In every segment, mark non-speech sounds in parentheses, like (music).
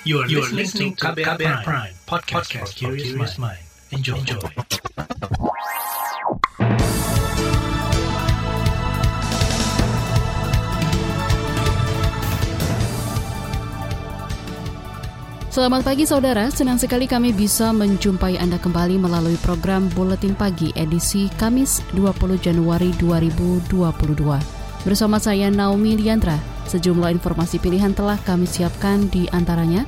You are, you are listening to KBR, KBR Prime, Prime podcast, podcast for curious mind. Enjoy. Enjoy. Selamat pagi saudara, senang sekali kami bisa menjumpai Anda kembali melalui program Buletin Pagi edisi Kamis 20 Januari 2022. Bersama saya Naomi Liandra, sejumlah informasi pilihan telah kami siapkan di antaranya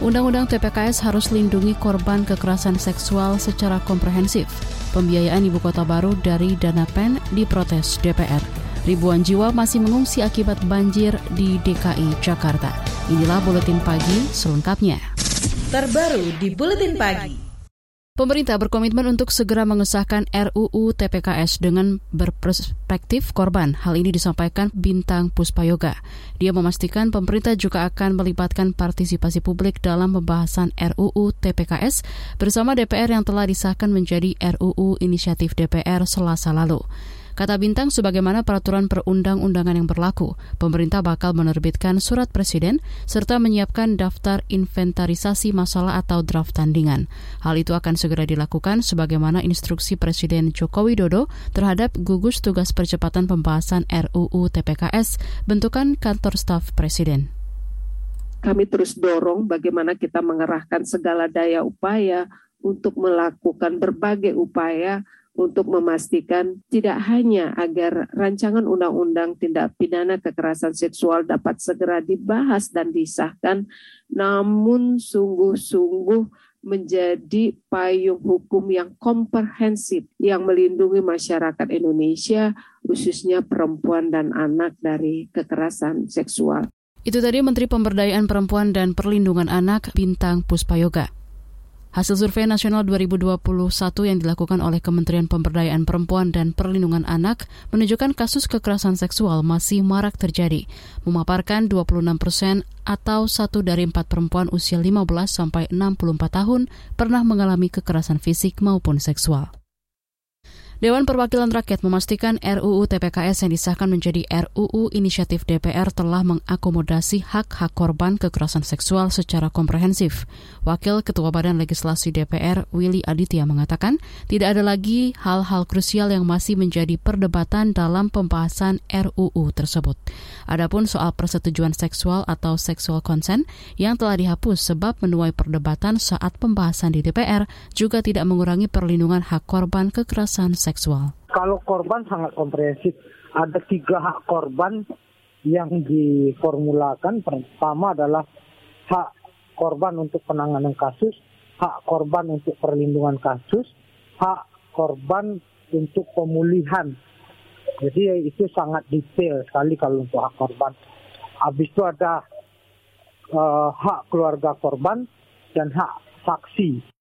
Undang-Undang TPKS harus lindungi korban kekerasan seksual secara komprehensif. Pembiayaan ibu kota baru dari dana PEN diprotes DPR. Ribuan jiwa masih mengungsi akibat banjir di DKI Jakarta. Inilah buletin pagi selengkapnya. Terbaru di buletin pagi. Pemerintah berkomitmen untuk segera mengesahkan RUU TPKS dengan berperspektif korban. Hal ini disampaikan Bintang Puspayoga. Dia memastikan pemerintah juga akan melibatkan partisipasi publik dalam pembahasan RUU TPKS bersama DPR yang telah disahkan menjadi RUU Inisiatif DPR selasa lalu. Kata Bintang, sebagaimana peraturan perundang-undangan yang berlaku, pemerintah bakal menerbitkan surat presiden serta menyiapkan daftar inventarisasi masalah atau draft tandingan. Hal itu akan segera dilakukan sebagaimana instruksi Presiden Joko Widodo terhadap gugus tugas percepatan pembahasan RUU TPKS bentukan kantor staf presiden kami terus dorong bagaimana kita mengerahkan segala daya upaya untuk melakukan berbagai upaya untuk memastikan tidak hanya agar rancangan undang-undang tindak pidana kekerasan seksual dapat segera dibahas dan disahkan, namun sungguh-sungguh menjadi payung hukum yang komprehensif yang melindungi masyarakat Indonesia, khususnya perempuan dan anak dari kekerasan seksual. Itu tadi Menteri Pemberdayaan Perempuan dan Perlindungan Anak Bintang Puspayoga. Hasil survei nasional 2021 yang dilakukan oleh Kementerian Pemberdayaan Perempuan dan Perlindungan Anak menunjukkan kasus kekerasan seksual masih marak terjadi, memaparkan 26 persen atau satu dari empat perempuan usia 15 sampai 64 tahun pernah mengalami kekerasan fisik maupun seksual. Dewan Perwakilan Rakyat memastikan RUU TPKS yang disahkan menjadi RUU Inisiatif DPR telah mengakomodasi hak-hak korban kekerasan seksual secara komprehensif. Wakil Ketua Badan Legislasi DPR, Willy Aditya, mengatakan tidak ada lagi hal-hal krusial yang masih menjadi perdebatan dalam pembahasan RUU tersebut. Adapun soal persetujuan seksual atau sexual consent yang telah dihapus sebab menuai perdebatan saat pembahasan di DPR juga tidak mengurangi perlindungan hak korban kekerasan seksual seksual? Kalau korban sangat komprehensif. Ada tiga hak korban yang diformulakan. Pertama adalah hak korban untuk penanganan kasus, hak korban untuk perlindungan kasus, hak korban untuk pemulihan. Jadi itu sangat detail sekali kalau untuk hak korban. Habis itu ada uh, hak keluarga korban dan hak saksi.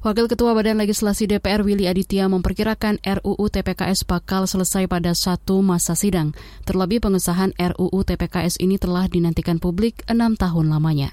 Wakil Ketua Badan Legislasi DPR Willy Aditya memperkirakan RUU TPKS bakal selesai pada satu masa sidang. Terlebih pengesahan RUU TPKS ini telah dinantikan publik enam tahun lamanya.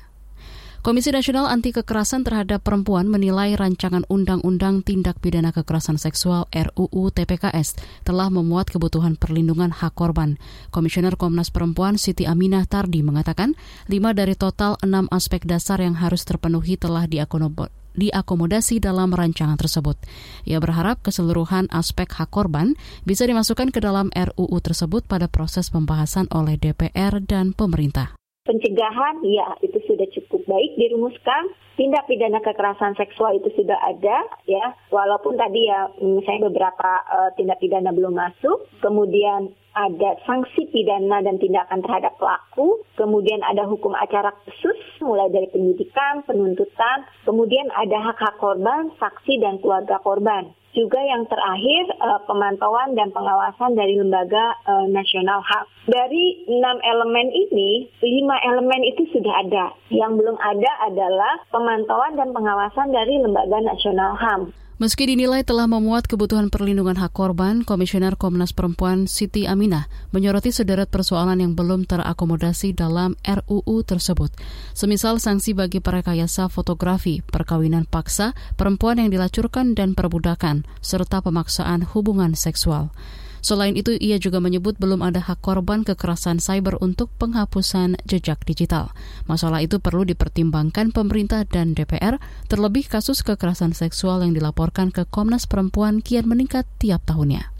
Komisi Nasional Anti Kekerasan Terhadap Perempuan menilai rancangan Undang-Undang Tindak Pidana Kekerasan Seksual RUU TPKS telah memuat kebutuhan perlindungan hak korban. Komisioner Komnas Perempuan Siti Aminah Tardi mengatakan, lima dari total enam aspek dasar yang harus terpenuhi telah diakomodir diakomodasi dalam rancangan tersebut. Ia berharap keseluruhan aspek hak korban bisa dimasukkan ke dalam RUU tersebut pada proses pembahasan oleh DPR dan pemerintah. Pencegahan, ya itu sudah cukup baik dirumuskan. Tindak pidana kekerasan seksual itu sudah ada, ya. Walaupun tadi ya, misalnya beberapa uh, tindak pidana belum masuk. Kemudian ada sanksi pidana dan tindakan terhadap pelaku, kemudian ada hukum acara khusus mulai dari penyidikan, penuntutan, kemudian ada hak-hak korban, saksi dan keluarga korban. Juga yang terakhir uh, pemantauan dan pengawasan dari lembaga uh, nasional hak. Dari enam elemen ini, lima elemen itu sudah ada. Yang belum ada adalah pemantauan dan pengawasan dari lembaga nasional HAM. Meski dinilai telah memuat kebutuhan perlindungan hak korban, Komisioner Komnas Perempuan Siti Aminah menyoroti sederet persoalan yang belum terakomodasi dalam RUU tersebut. Semisal sanksi bagi perekayasa fotografi, perkawinan paksa, perempuan yang dilacurkan dan perbudakan, serta pemaksaan hubungan seksual. Selain itu, ia juga menyebut belum ada hak korban kekerasan cyber untuk penghapusan jejak digital. Masalah itu perlu dipertimbangkan pemerintah dan DPR, terlebih kasus kekerasan seksual yang dilaporkan ke Komnas Perempuan kian meningkat tiap tahunnya.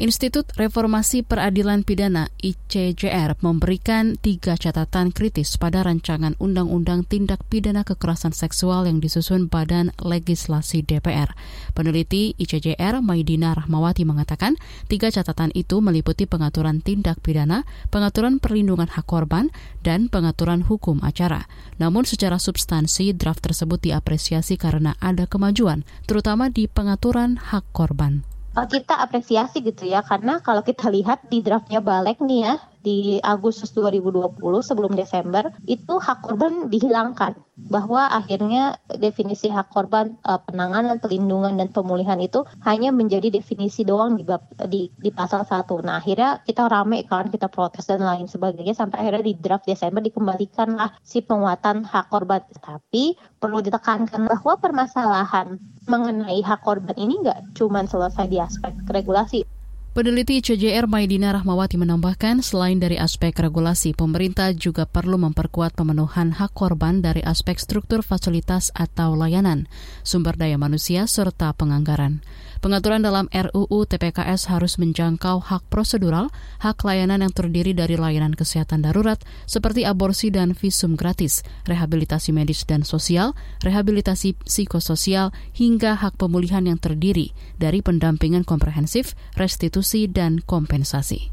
Institut Reformasi Peradilan Pidana ICJR memberikan tiga catatan kritis pada rancangan Undang-Undang Tindak Pidana Kekerasan Seksual yang disusun Badan Legislasi DPR. Peneliti ICJR Maidina Rahmawati mengatakan tiga catatan itu meliputi pengaturan tindak pidana, pengaturan perlindungan hak korban, dan pengaturan hukum acara. Namun secara substansi draft tersebut diapresiasi karena ada kemajuan, terutama di pengaturan hak korban. Eh, kita apresiasi gitu ya karena kalau kita lihat di draftnya balik nih ya di Agustus 2020 sebelum Desember itu hak korban dihilangkan bahwa akhirnya definisi hak korban uh, penanganan perlindungan dan pemulihan itu hanya menjadi definisi doang di di, di pasal 1. Nah, akhirnya kita rame kan kita protes dan lain sebagainya sampai akhirnya di draft Desember dikembalikanlah si penguatan hak korban. Tapi perlu ditekankan bahwa permasalahan mengenai hak korban ini nggak cuma selesai di aspek regulasi Peneliti CJR Maidina Rahmawati menambahkan, selain dari aspek regulasi, pemerintah juga perlu memperkuat pemenuhan hak korban dari aspek struktur fasilitas atau layanan, sumber daya manusia, serta penganggaran. Pengaturan dalam RUU TPKS harus menjangkau hak prosedural, hak layanan yang terdiri dari layanan kesehatan darurat seperti aborsi dan visum gratis, rehabilitasi medis dan sosial, rehabilitasi psikososial, hingga hak pemulihan yang terdiri dari pendampingan komprehensif, restitusi, dan kompensasi.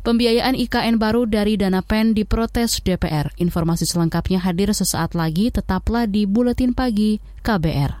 Pembiayaan IKN baru dari dana PEN diprotes DPR. Informasi selengkapnya hadir sesaat lagi, tetaplah di Buletin Pagi KBR.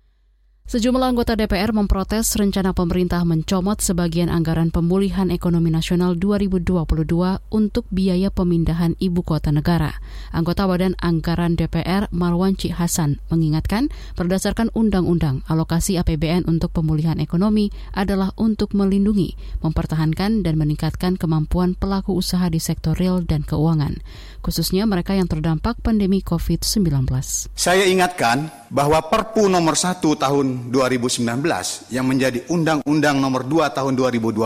Sejumlah anggota DPR memprotes rencana pemerintah mencomot sebagian anggaran pemulihan ekonomi nasional 2022 untuk biaya pemindahan ibu kota negara. Anggota Badan Anggaran DPR Marwan Cik Hasan mengingatkan berdasarkan undang-undang alokasi APBN untuk pemulihan ekonomi adalah untuk melindungi, mempertahankan dan meningkatkan kemampuan pelaku usaha di sektor real dan keuangan, khususnya mereka yang terdampak pandemi COVID-19. Saya ingatkan bahwa Perpu nomor 1 tahun 2019 yang menjadi Undang-Undang Nomor 2 Tahun 2020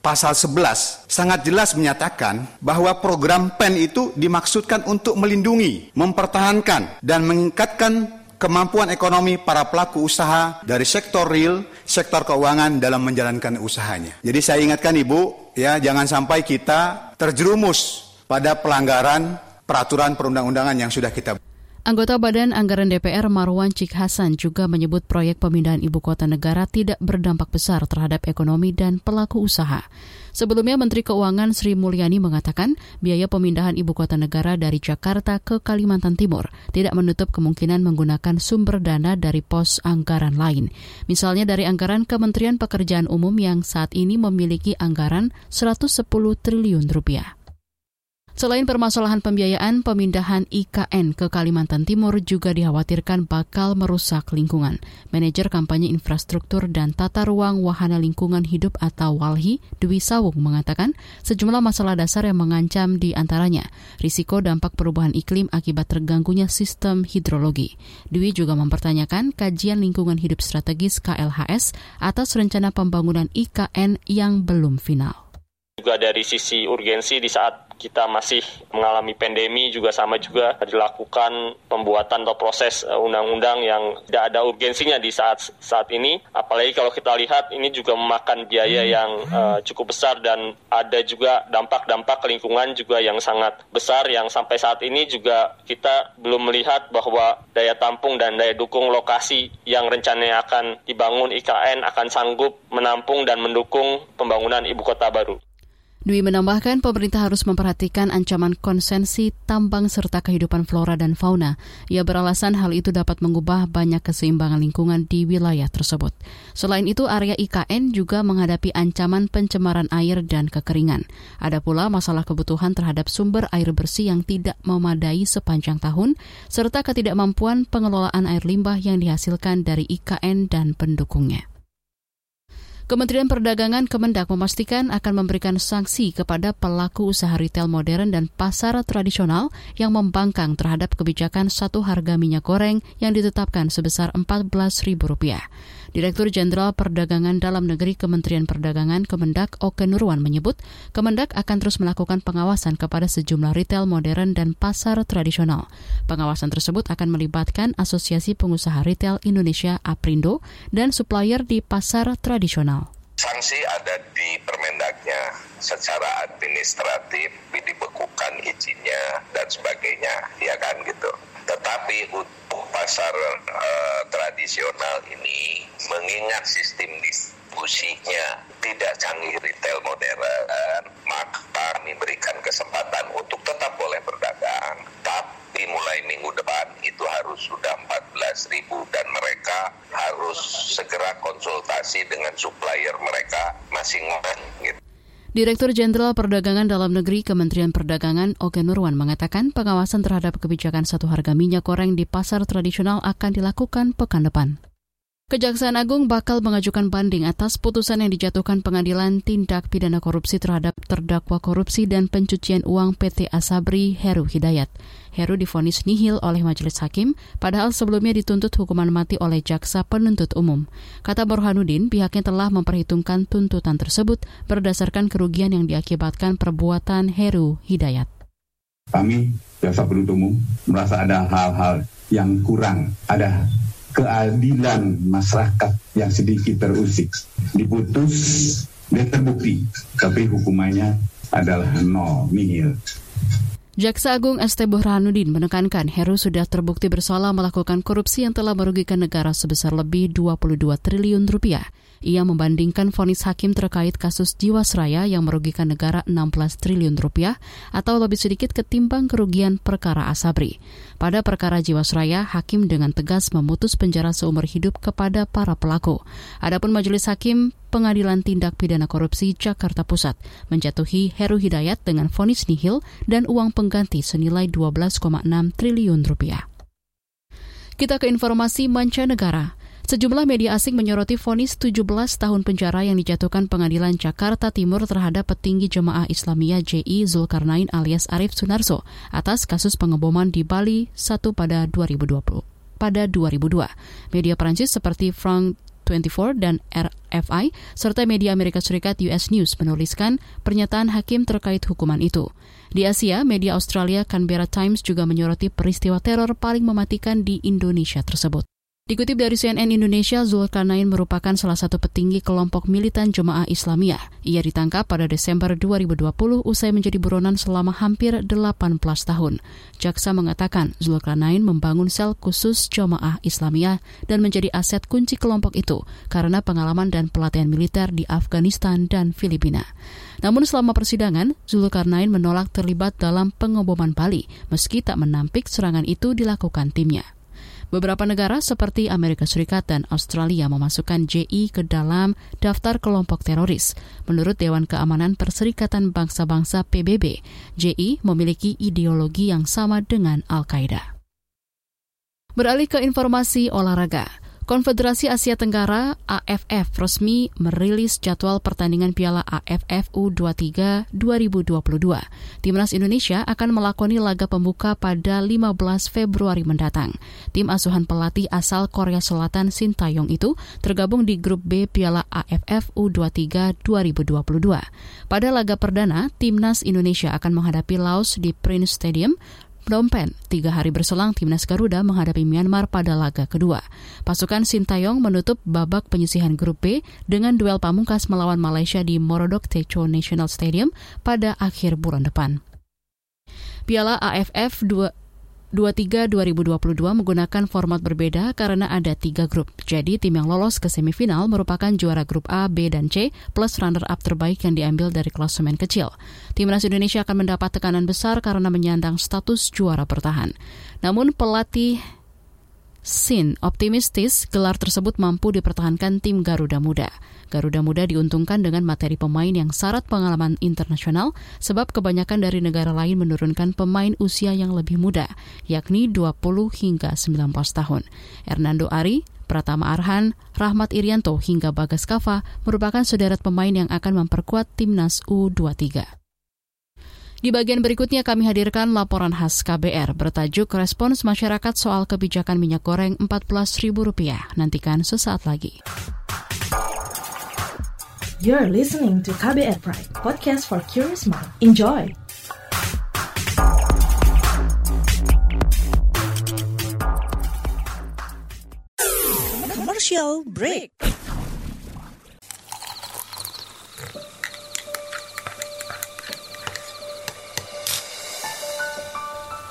pasal 11 sangat jelas menyatakan bahwa program PEN itu dimaksudkan untuk melindungi, mempertahankan dan meningkatkan kemampuan ekonomi para pelaku usaha dari sektor real, sektor keuangan dalam menjalankan usahanya. Jadi saya ingatkan Ibu, ya jangan sampai kita terjerumus pada pelanggaran peraturan perundang-undangan yang sudah kita Anggota Badan Anggaran DPR Marwan Cik Hasan juga menyebut proyek pemindahan ibu kota negara tidak berdampak besar terhadap ekonomi dan pelaku usaha. Sebelumnya Menteri Keuangan Sri Mulyani mengatakan biaya pemindahan ibu kota negara dari Jakarta ke Kalimantan Timur tidak menutup kemungkinan menggunakan sumber dana dari pos anggaran lain. Misalnya dari anggaran Kementerian Pekerjaan Umum yang saat ini memiliki anggaran 110 triliun rupiah. Selain permasalahan pembiayaan, pemindahan IKN ke Kalimantan Timur juga dikhawatirkan bakal merusak lingkungan. Manajer Kampanye Infrastruktur dan Tata Ruang Wahana Lingkungan Hidup atau WALHI, Dwi Sawung mengatakan sejumlah masalah dasar yang mengancam di antaranya risiko dampak perubahan iklim akibat terganggunya sistem hidrologi. Dwi juga mempertanyakan kajian lingkungan hidup strategis KLHS atas rencana pembangunan IKN yang belum final juga dari sisi urgensi di saat kita masih mengalami pandemi juga sama juga dilakukan pembuatan atau proses eh, undang-undang yang tidak ada urgensinya di saat saat ini. Apalagi kalau kita lihat ini juga memakan biaya yang uh, cukup besar dan ada juga dampak-dampak lingkungan juga yang sangat besar yang sampai saat ini juga kita belum melihat bahwa daya tampung dan daya dukung lokasi yang rencananya akan dibangun IKN akan sanggup menampung dan mendukung pembangunan ibu kota baru. Dwi menambahkan pemerintah harus memperhatikan ancaman konsensi tambang serta kehidupan flora dan fauna. Ia beralasan hal itu dapat mengubah banyak keseimbangan lingkungan di wilayah tersebut. Selain itu, area IKN juga menghadapi ancaman pencemaran air dan kekeringan. Ada pula masalah kebutuhan terhadap sumber air bersih yang tidak memadai sepanjang tahun, serta ketidakmampuan pengelolaan air limbah yang dihasilkan dari IKN dan pendukungnya. Kementerian Perdagangan Kemendak memastikan akan memberikan sanksi kepada pelaku usaha retail modern dan pasar tradisional yang membangkang terhadap kebijakan satu harga minyak goreng yang ditetapkan sebesar Rp14.000. Direktur Jenderal Perdagangan Dalam Negeri Kementerian Perdagangan Kemendak Oke Nurwan menyebut, Kemendak akan terus melakukan pengawasan kepada sejumlah retail modern dan pasar tradisional. Pengawasan tersebut akan melibatkan Asosiasi Pengusaha Retail Indonesia APRINDO dan supplier di pasar tradisional. Sanksi ada di Permendaknya secara administratif dibekukan izinnya dan sebagainya, ya kan gitu. Tetapi untuk pasar uh, tradisional ini mengingat sistem distribusinya tidak canggih retail modern, maka kami berikan kesempatan untuk tetap boleh berdagang, tapi mulai minggu depan itu harus sudah 14 ribu dan mereka harus segera konsultasi dengan supplier mereka masing-masing. Gitu. Direktur Jenderal Perdagangan Dalam Negeri Kementerian Perdagangan Oke Nurwan mengatakan pengawasan terhadap kebijakan satu harga minyak goreng di pasar tradisional akan dilakukan pekan depan. Kejaksaan Agung bakal mengajukan banding atas putusan yang dijatuhkan pengadilan tindak pidana korupsi terhadap terdakwa korupsi dan pencucian uang PT Asabri Heru Hidayat. Heru difonis nihil oleh majelis hakim, padahal sebelumnya dituntut hukuman mati oleh jaksa penuntut umum. Kata Burhanuddin, pihaknya telah memperhitungkan tuntutan tersebut berdasarkan kerugian yang diakibatkan perbuatan Heru Hidayat. Kami, jaksa penuntut umum, merasa ada hal-hal yang kurang, ada keadilan masyarakat yang sedikit terusik. Diputus, dia terbukti, tapi hukumannya adalah nol, nihil. Jaksa Agung ST Burhanuddin menekankan Heru sudah terbukti bersalah melakukan korupsi yang telah merugikan negara sebesar lebih 22 triliun rupiah. Ia membandingkan vonis hakim terkait kasus Jiwasraya yang merugikan negara 16 triliun rupiah atau lebih sedikit ketimbang kerugian perkara Asabri. Pada perkara Jiwasraya, hakim dengan tegas memutus penjara seumur hidup kepada para pelaku. Adapun majelis hakim Pengadilan Tindak Pidana Korupsi Jakarta Pusat menjatuhi Heru Hidayat dengan vonis nihil dan uang pengganti senilai 12,6 triliun rupiah. Kita ke informasi mancanegara. Sejumlah media asing menyoroti vonis 17 tahun penjara yang dijatuhkan pengadilan Jakarta Timur terhadap petinggi jemaah Islamiyah JI Zulkarnain alias Arif Sunarso atas kasus pengeboman di Bali 1 pada 2020 pada 2002. Media Prancis seperti Frank 24 dan RFI serta media Amerika Serikat US News menuliskan pernyataan hakim terkait hukuman itu. Di Asia, media Australia Canberra Times juga menyoroti peristiwa teror paling mematikan di Indonesia tersebut. Dikutip dari CNN Indonesia, Zulkarnain merupakan salah satu petinggi kelompok militan Jemaah Islamiyah. Ia ditangkap pada Desember 2020 usai menjadi buronan selama hampir 18 tahun. Jaksa mengatakan Zulkarnain membangun sel khusus Jemaah Islamiyah dan menjadi aset kunci kelompok itu karena pengalaman dan pelatihan militer di Afghanistan dan Filipina. Namun selama persidangan, Zulkarnain menolak terlibat dalam pengeboman Bali meski tak menampik serangan itu dilakukan timnya. Beberapa negara seperti Amerika Serikat dan Australia memasukkan JI ke dalam daftar kelompok teroris. Menurut Dewan Keamanan Perserikatan Bangsa-Bangsa PBB, JI memiliki ideologi yang sama dengan Al-Qaeda. Beralih ke informasi olahraga. Konfederasi Asia Tenggara AFF resmi merilis jadwal pertandingan Piala AFF U23 2022. Timnas Indonesia akan melakoni laga pembuka pada 15 Februari mendatang. Tim asuhan pelatih asal Korea Selatan Sintayong itu tergabung di grup B Piala AFF U23 2022. Pada laga perdana, Timnas Indonesia akan menghadapi Laos di Prince Stadium Phnom Penh, tiga hari berselang timnas Garuda menghadapi Myanmar pada laga kedua. Pasukan Sintayong menutup babak penyisihan grup B dengan duel pamungkas melawan Malaysia di Morodok Techo National Stadium pada akhir bulan depan. Piala AFF 2 23-2022 menggunakan format berbeda karena ada tiga grup. Jadi tim yang lolos ke semifinal merupakan juara grup A, B, dan C plus runner-up terbaik yang diambil dari klasemen kecil. Timnas Indonesia akan mendapat tekanan besar karena menyandang status juara bertahan. Namun pelatih Sin optimistis gelar tersebut mampu dipertahankan tim Garuda Muda. Garuda Muda diuntungkan dengan materi pemain yang syarat pengalaman internasional sebab kebanyakan dari negara lain menurunkan pemain usia yang lebih muda, yakni 20 hingga 19 tahun. Hernando Ari, Pratama Arhan, Rahmat Irianto hingga Bagas Kava merupakan sederet pemain yang akan memperkuat timnas U23. Di bagian berikutnya kami hadirkan laporan khas KBR bertajuk Respons Masyarakat Soal Kebijakan Minyak Goreng Rp14.000. Nantikan sesaat lagi. You're listening to KBR Pride, podcast for curious mind. Enjoy! Commercial break.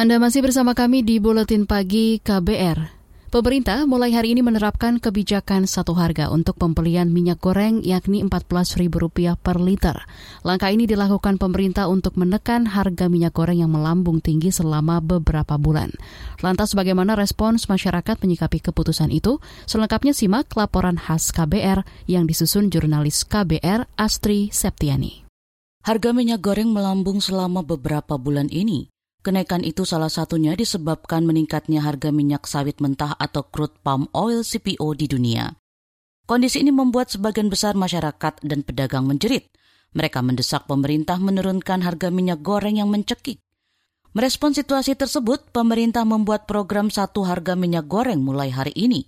Anda masih bersama kami di Buletin Pagi KBR. Pemerintah mulai hari ini menerapkan kebijakan satu harga untuk pembelian minyak goreng yakni Rp14.000 per liter. Langkah ini dilakukan pemerintah untuk menekan harga minyak goreng yang melambung tinggi selama beberapa bulan. Lantas bagaimana respons masyarakat menyikapi keputusan itu? Selengkapnya simak laporan khas KBR yang disusun jurnalis KBR Astri Septiani. Harga minyak goreng melambung selama beberapa bulan ini. Kenaikan itu salah satunya disebabkan meningkatnya harga minyak sawit mentah atau crude palm oil CPO di dunia. Kondisi ini membuat sebagian besar masyarakat dan pedagang menjerit. Mereka mendesak pemerintah menurunkan harga minyak goreng yang mencekik. Merespon situasi tersebut, pemerintah membuat program satu harga minyak goreng mulai hari ini.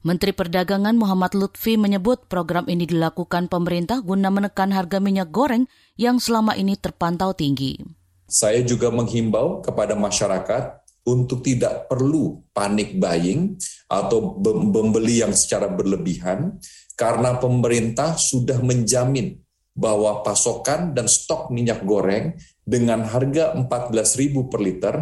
Menteri Perdagangan Muhammad Lutfi menyebut program ini dilakukan pemerintah guna menekan harga minyak goreng yang selama ini terpantau tinggi. Saya juga menghimbau kepada masyarakat untuk tidak perlu panik buying atau membeli yang secara berlebihan karena pemerintah sudah menjamin bahwa pasokan dan stok minyak goreng dengan harga 14.000 per liter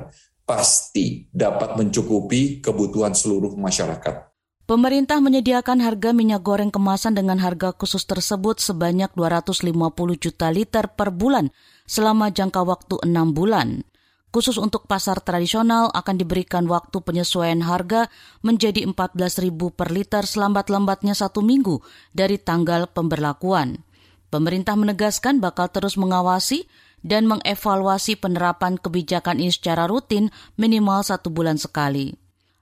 pasti dapat mencukupi kebutuhan seluruh masyarakat. Pemerintah menyediakan harga minyak goreng kemasan dengan harga khusus tersebut sebanyak 250 juta liter per bulan selama jangka waktu enam bulan. Khusus untuk pasar tradisional akan diberikan waktu penyesuaian harga menjadi 14.000 per liter selambat-lambatnya satu minggu dari tanggal pemberlakuan. Pemerintah menegaskan bakal terus mengawasi dan mengevaluasi penerapan kebijakan ini secara rutin minimal satu bulan sekali.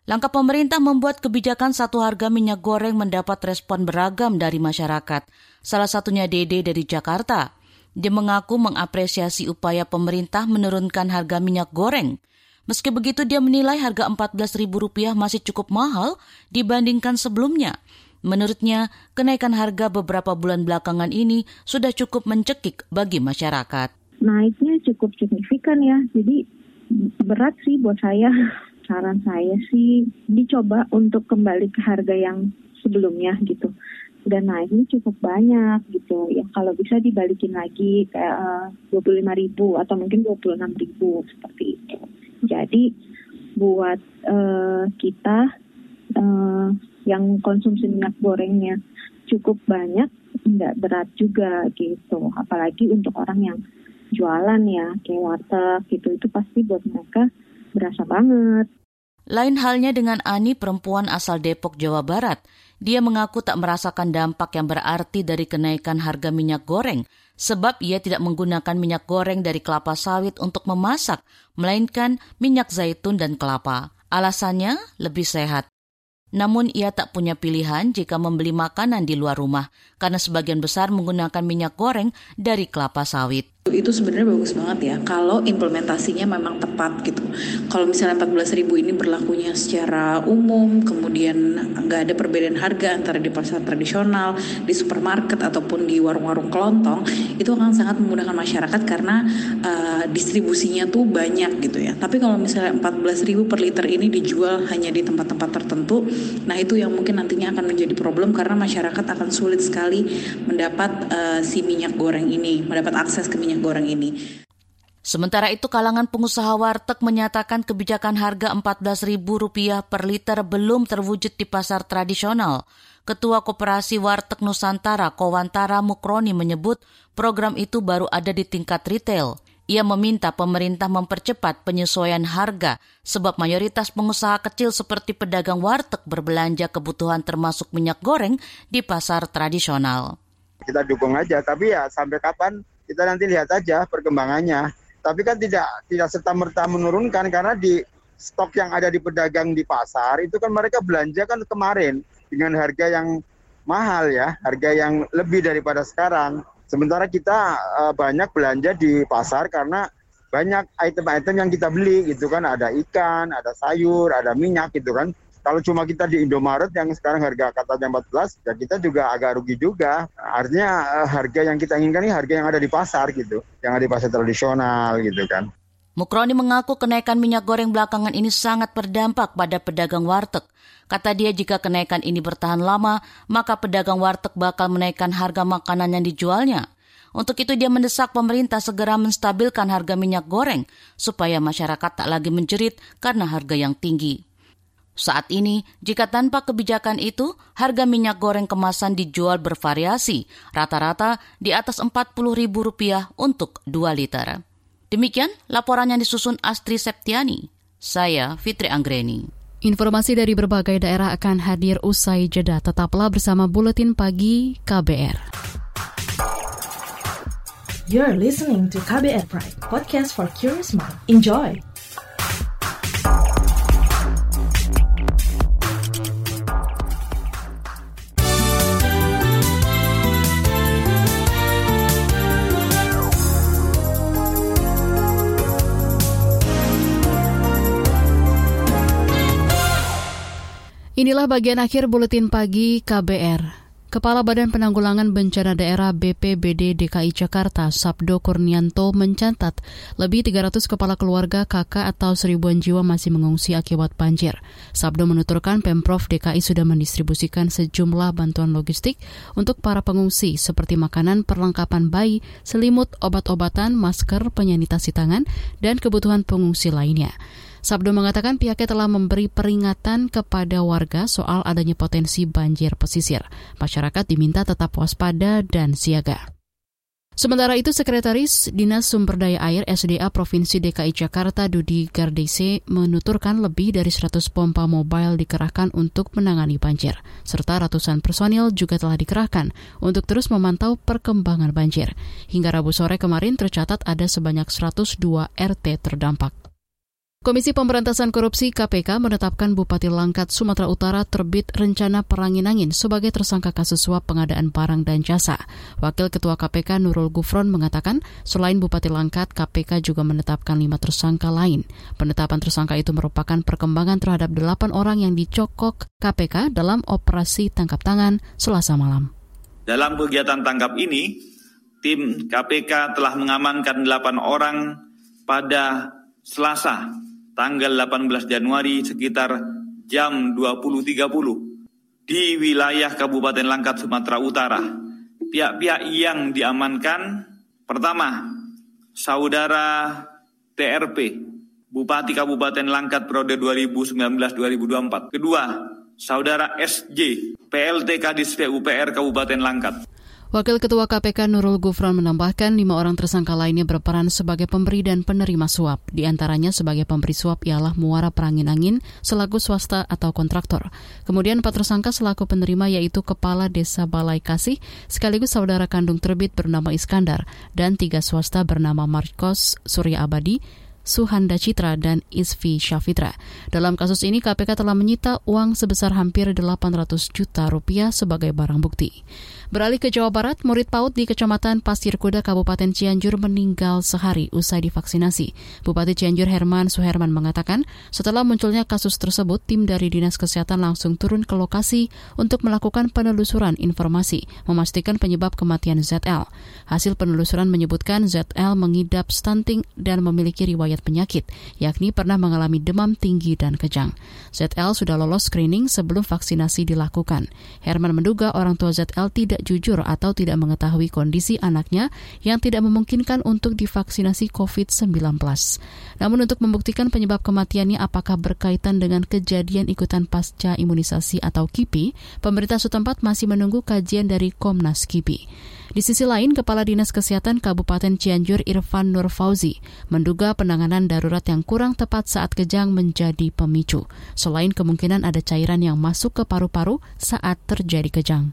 Langkah pemerintah membuat kebijakan satu harga minyak goreng mendapat respon beragam dari masyarakat. Salah satunya Dede dari Jakarta. Dia mengaku mengapresiasi upaya pemerintah menurunkan harga minyak goreng. Meski begitu dia menilai harga Rp14.000 masih cukup mahal dibandingkan sebelumnya. Menurutnya, kenaikan harga beberapa bulan belakangan ini sudah cukup mencekik bagi masyarakat. Naiknya cukup signifikan ya, jadi berat sih buat saya (laughs) saran saya sih dicoba untuk kembali ke harga yang sebelumnya gitu dan naiknya cukup banyak gitu ya kalau bisa dibalikin lagi kayak eh, dua puluh lima ribu atau mungkin dua puluh enam ribu seperti itu jadi buat uh, kita uh, yang konsumsi minyak gorengnya cukup banyak nggak berat juga gitu apalagi untuk orang yang jualan ya kayak warteg gitu itu pasti buat mereka berasa banget. Lain halnya dengan Ani, perempuan asal Depok, Jawa Barat. Dia mengaku tak merasakan dampak yang berarti dari kenaikan harga minyak goreng, sebab ia tidak menggunakan minyak goreng dari kelapa sawit untuk memasak, melainkan minyak zaitun dan kelapa. Alasannya lebih sehat. Namun ia tak punya pilihan jika membeli makanan di luar rumah, karena sebagian besar menggunakan minyak goreng dari kelapa sawit itu sebenarnya bagus banget ya kalau implementasinya memang tepat gitu. Kalau misalnya 14.000 ini berlakunya secara umum, kemudian nggak ada perbedaan harga antara di pasar tradisional, di supermarket ataupun di warung-warung kelontong, itu akan sangat memudahkan masyarakat karena uh, distribusinya tuh banyak gitu ya. Tapi kalau misalnya 14.000 per liter ini dijual hanya di tempat-tempat tertentu, nah itu yang mungkin nantinya akan menjadi problem karena masyarakat akan sulit sekali mendapat uh, si minyak goreng ini, mendapat akses ke minyak minyak goreng ini. Sementara itu kalangan pengusaha warteg menyatakan kebijakan harga Rp14.000 per liter belum terwujud di pasar tradisional. Ketua Koperasi Warteg Nusantara Kowantara Mukroni menyebut program itu baru ada di tingkat retail. Ia meminta pemerintah mempercepat penyesuaian harga sebab mayoritas pengusaha kecil seperti pedagang warteg berbelanja kebutuhan termasuk minyak goreng di pasar tradisional. Kita dukung aja, tapi ya sampai kapan kita nanti lihat aja perkembangannya. Tapi kan tidak tidak serta merta menurunkan karena di stok yang ada di pedagang di pasar itu kan mereka belanja kan kemarin dengan harga yang mahal ya, harga yang lebih daripada sekarang. Sementara kita uh, banyak belanja di pasar karena banyak item-item yang kita beli gitu kan, ada ikan, ada sayur, ada minyak gitu kan. Kalau cuma kita di Indomaret yang sekarang harga katanya 14, ya kita juga agak rugi juga. Artinya eh, harga yang kita inginkan ini harga yang ada di pasar gitu, yang ada di pasar tradisional gitu kan. Mukroni mengaku kenaikan minyak goreng belakangan ini sangat berdampak pada pedagang warteg. Kata dia jika kenaikan ini bertahan lama, maka pedagang warteg bakal menaikkan harga makanan yang dijualnya. Untuk itu dia mendesak pemerintah segera menstabilkan harga minyak goreng supaya masyarakat tak lagi menjerit karena harga yang tinggi. Saat ini, jika tanpa kebijakan itu, harga minyak goreng kemasan dijual bervariasi, rata-rata di atas Rp40.000 untuk 2 liter. Demikian laporan yang disusun Astri Septiani. Saya Fitri Anggreni. Informasi dari berbagai daerah akan hadir usai jeda. Tetaplah bersama Buletin Pagi KBR. You're listening to KBR Pride, podcast for curious mind. Enjoy! Inilah bagian akhir buletin pagi KBR. Kepala Badan Penanggulangan Bencana Daerah BPBD DKI Jakarta, Sabdo Kurnianto, mencatat lebih 300 kepala keluarga kakak atau seribuan jiwa masih mengungsi akibat banjir. Sabdo menuturkan Pemprov DKI sudah mendistribusikan sejumlah bantuan logistik untuk para pengungsi seperti makanan, perlengkapan bayi, selimut, obat-obatan, masker, penyanitasi tangan, dan kebutuhan pengungsi lainnya. Sabdo mengatakan pihaknya telah memberi peringatan kepada warga soal adanya potensi banjir pesisir. Masyarakat diminta tetap waspada dan siaga. Sementara itu, Sekretaris Dinas Sumber Daya Air SDA Provinsi DKI Jakarta Dudi Gardese menuturkan lebih dari 100 pompa mobile dikerahkan untuk menangani banjir, serta ratusan personil juga telah dikerahkan untuk terus memantau perkembangan banjir. Hingga Rabu sore kemarin tercatat ada sebanyak 102 RT terdampak. Komisi Pemberantasan Korupsi KPK menetapkan Bupati Langkat, Sumatera Utara terbit rencana perangin angin sebagai tersangka kasus suap pengadaan barang dan jasa. Wakil Ketua KPK Nurul Gufron mengatakan, selain Bupati Langkat, KPK juga menetapkan lima tersangka lain. Penetapan tersangka itu merupakan perkembangan terhadap delapan orang yang dicokok KPK dalam operasi tangkap tangan selasa malam. Dalam kegiatan tangkap ini, tim KPK telah mengamankan delapan orang pada Selasa tanggal 18 Januari sekitar jam 20.30 di wilayah Kabupaten Langkat, Sumatera Utara. Pihak-pihak yang diamankan pertama, saudara TRP, Bupati Kabupaten Langkat periode 2019-2024. Kedua, saudara SJ, PLT Kadis PUPR Kabupaten Langkat. Wakil Ketua KPK Nurul Gufron menambahkan lima orang tersangka lainnya berperan sebagai pemberi dan penerima suap. Di antaranya sebagai pemberi suap ialah Muara Perangin Angin selaku swasta atau kontraktor. Kemudian empat tersangka selaku penerima yaitu Kepala Desa Balai Kasih sekaligus saudara kandung terbit bernama Iskandar dan tiga swasta bernama Marcos Surya Abadi, Suhanda Citra dan Isvi Syafitra. Dalam kasus ini KPK telah menyita uang sebesar hampir 800 juta rupiah sebagai barang bukti. Beralih ke Jawa Barat, murid PAUD di Kecamatan Pasir Kuda, Kabupaten Cianjur meninggal sehari usai divaksinasi. Bupati Cianjur Herman Suherman mengatakan, setelah munculnya kasus tersebut, tim dari Dinas Kesehatan langsung turun ke lokasi untuk melakukan penelusuran informasi, memastikan penyebab kematian ZL. Hasil penelusuran menyebutkan ZL mengidap stunting dan memiliki riwayat penyakit, yakni pernah mengalami demam tinggi dan kejang. ZL sudah lolos screening sebelum vaksinasi dilakukan. Herman menduga orang tua ZL tidak jujur atau tidak mengetahui kondisi anaknya yang tidak memungkinkan untuk divaksinasi COVID-19. Namun untuk membuktikan penyebab kematiannya apakah berkaitan dengan kejadian ikutan pasca imunisasi atau KIPI, pemerintah setempat masih menunggu kajian dari Komnas KIPI. Di sisi lain, Kepala Dinas Kesehatan Kabupaten Cianjur Irfan Nur Fauzi menduga penanganan darurat yang kurang tepat saat kejang menjadi pemicu, selain kemungkinan ada cairan yang masuk ke paru-paru saat terjadi kejang.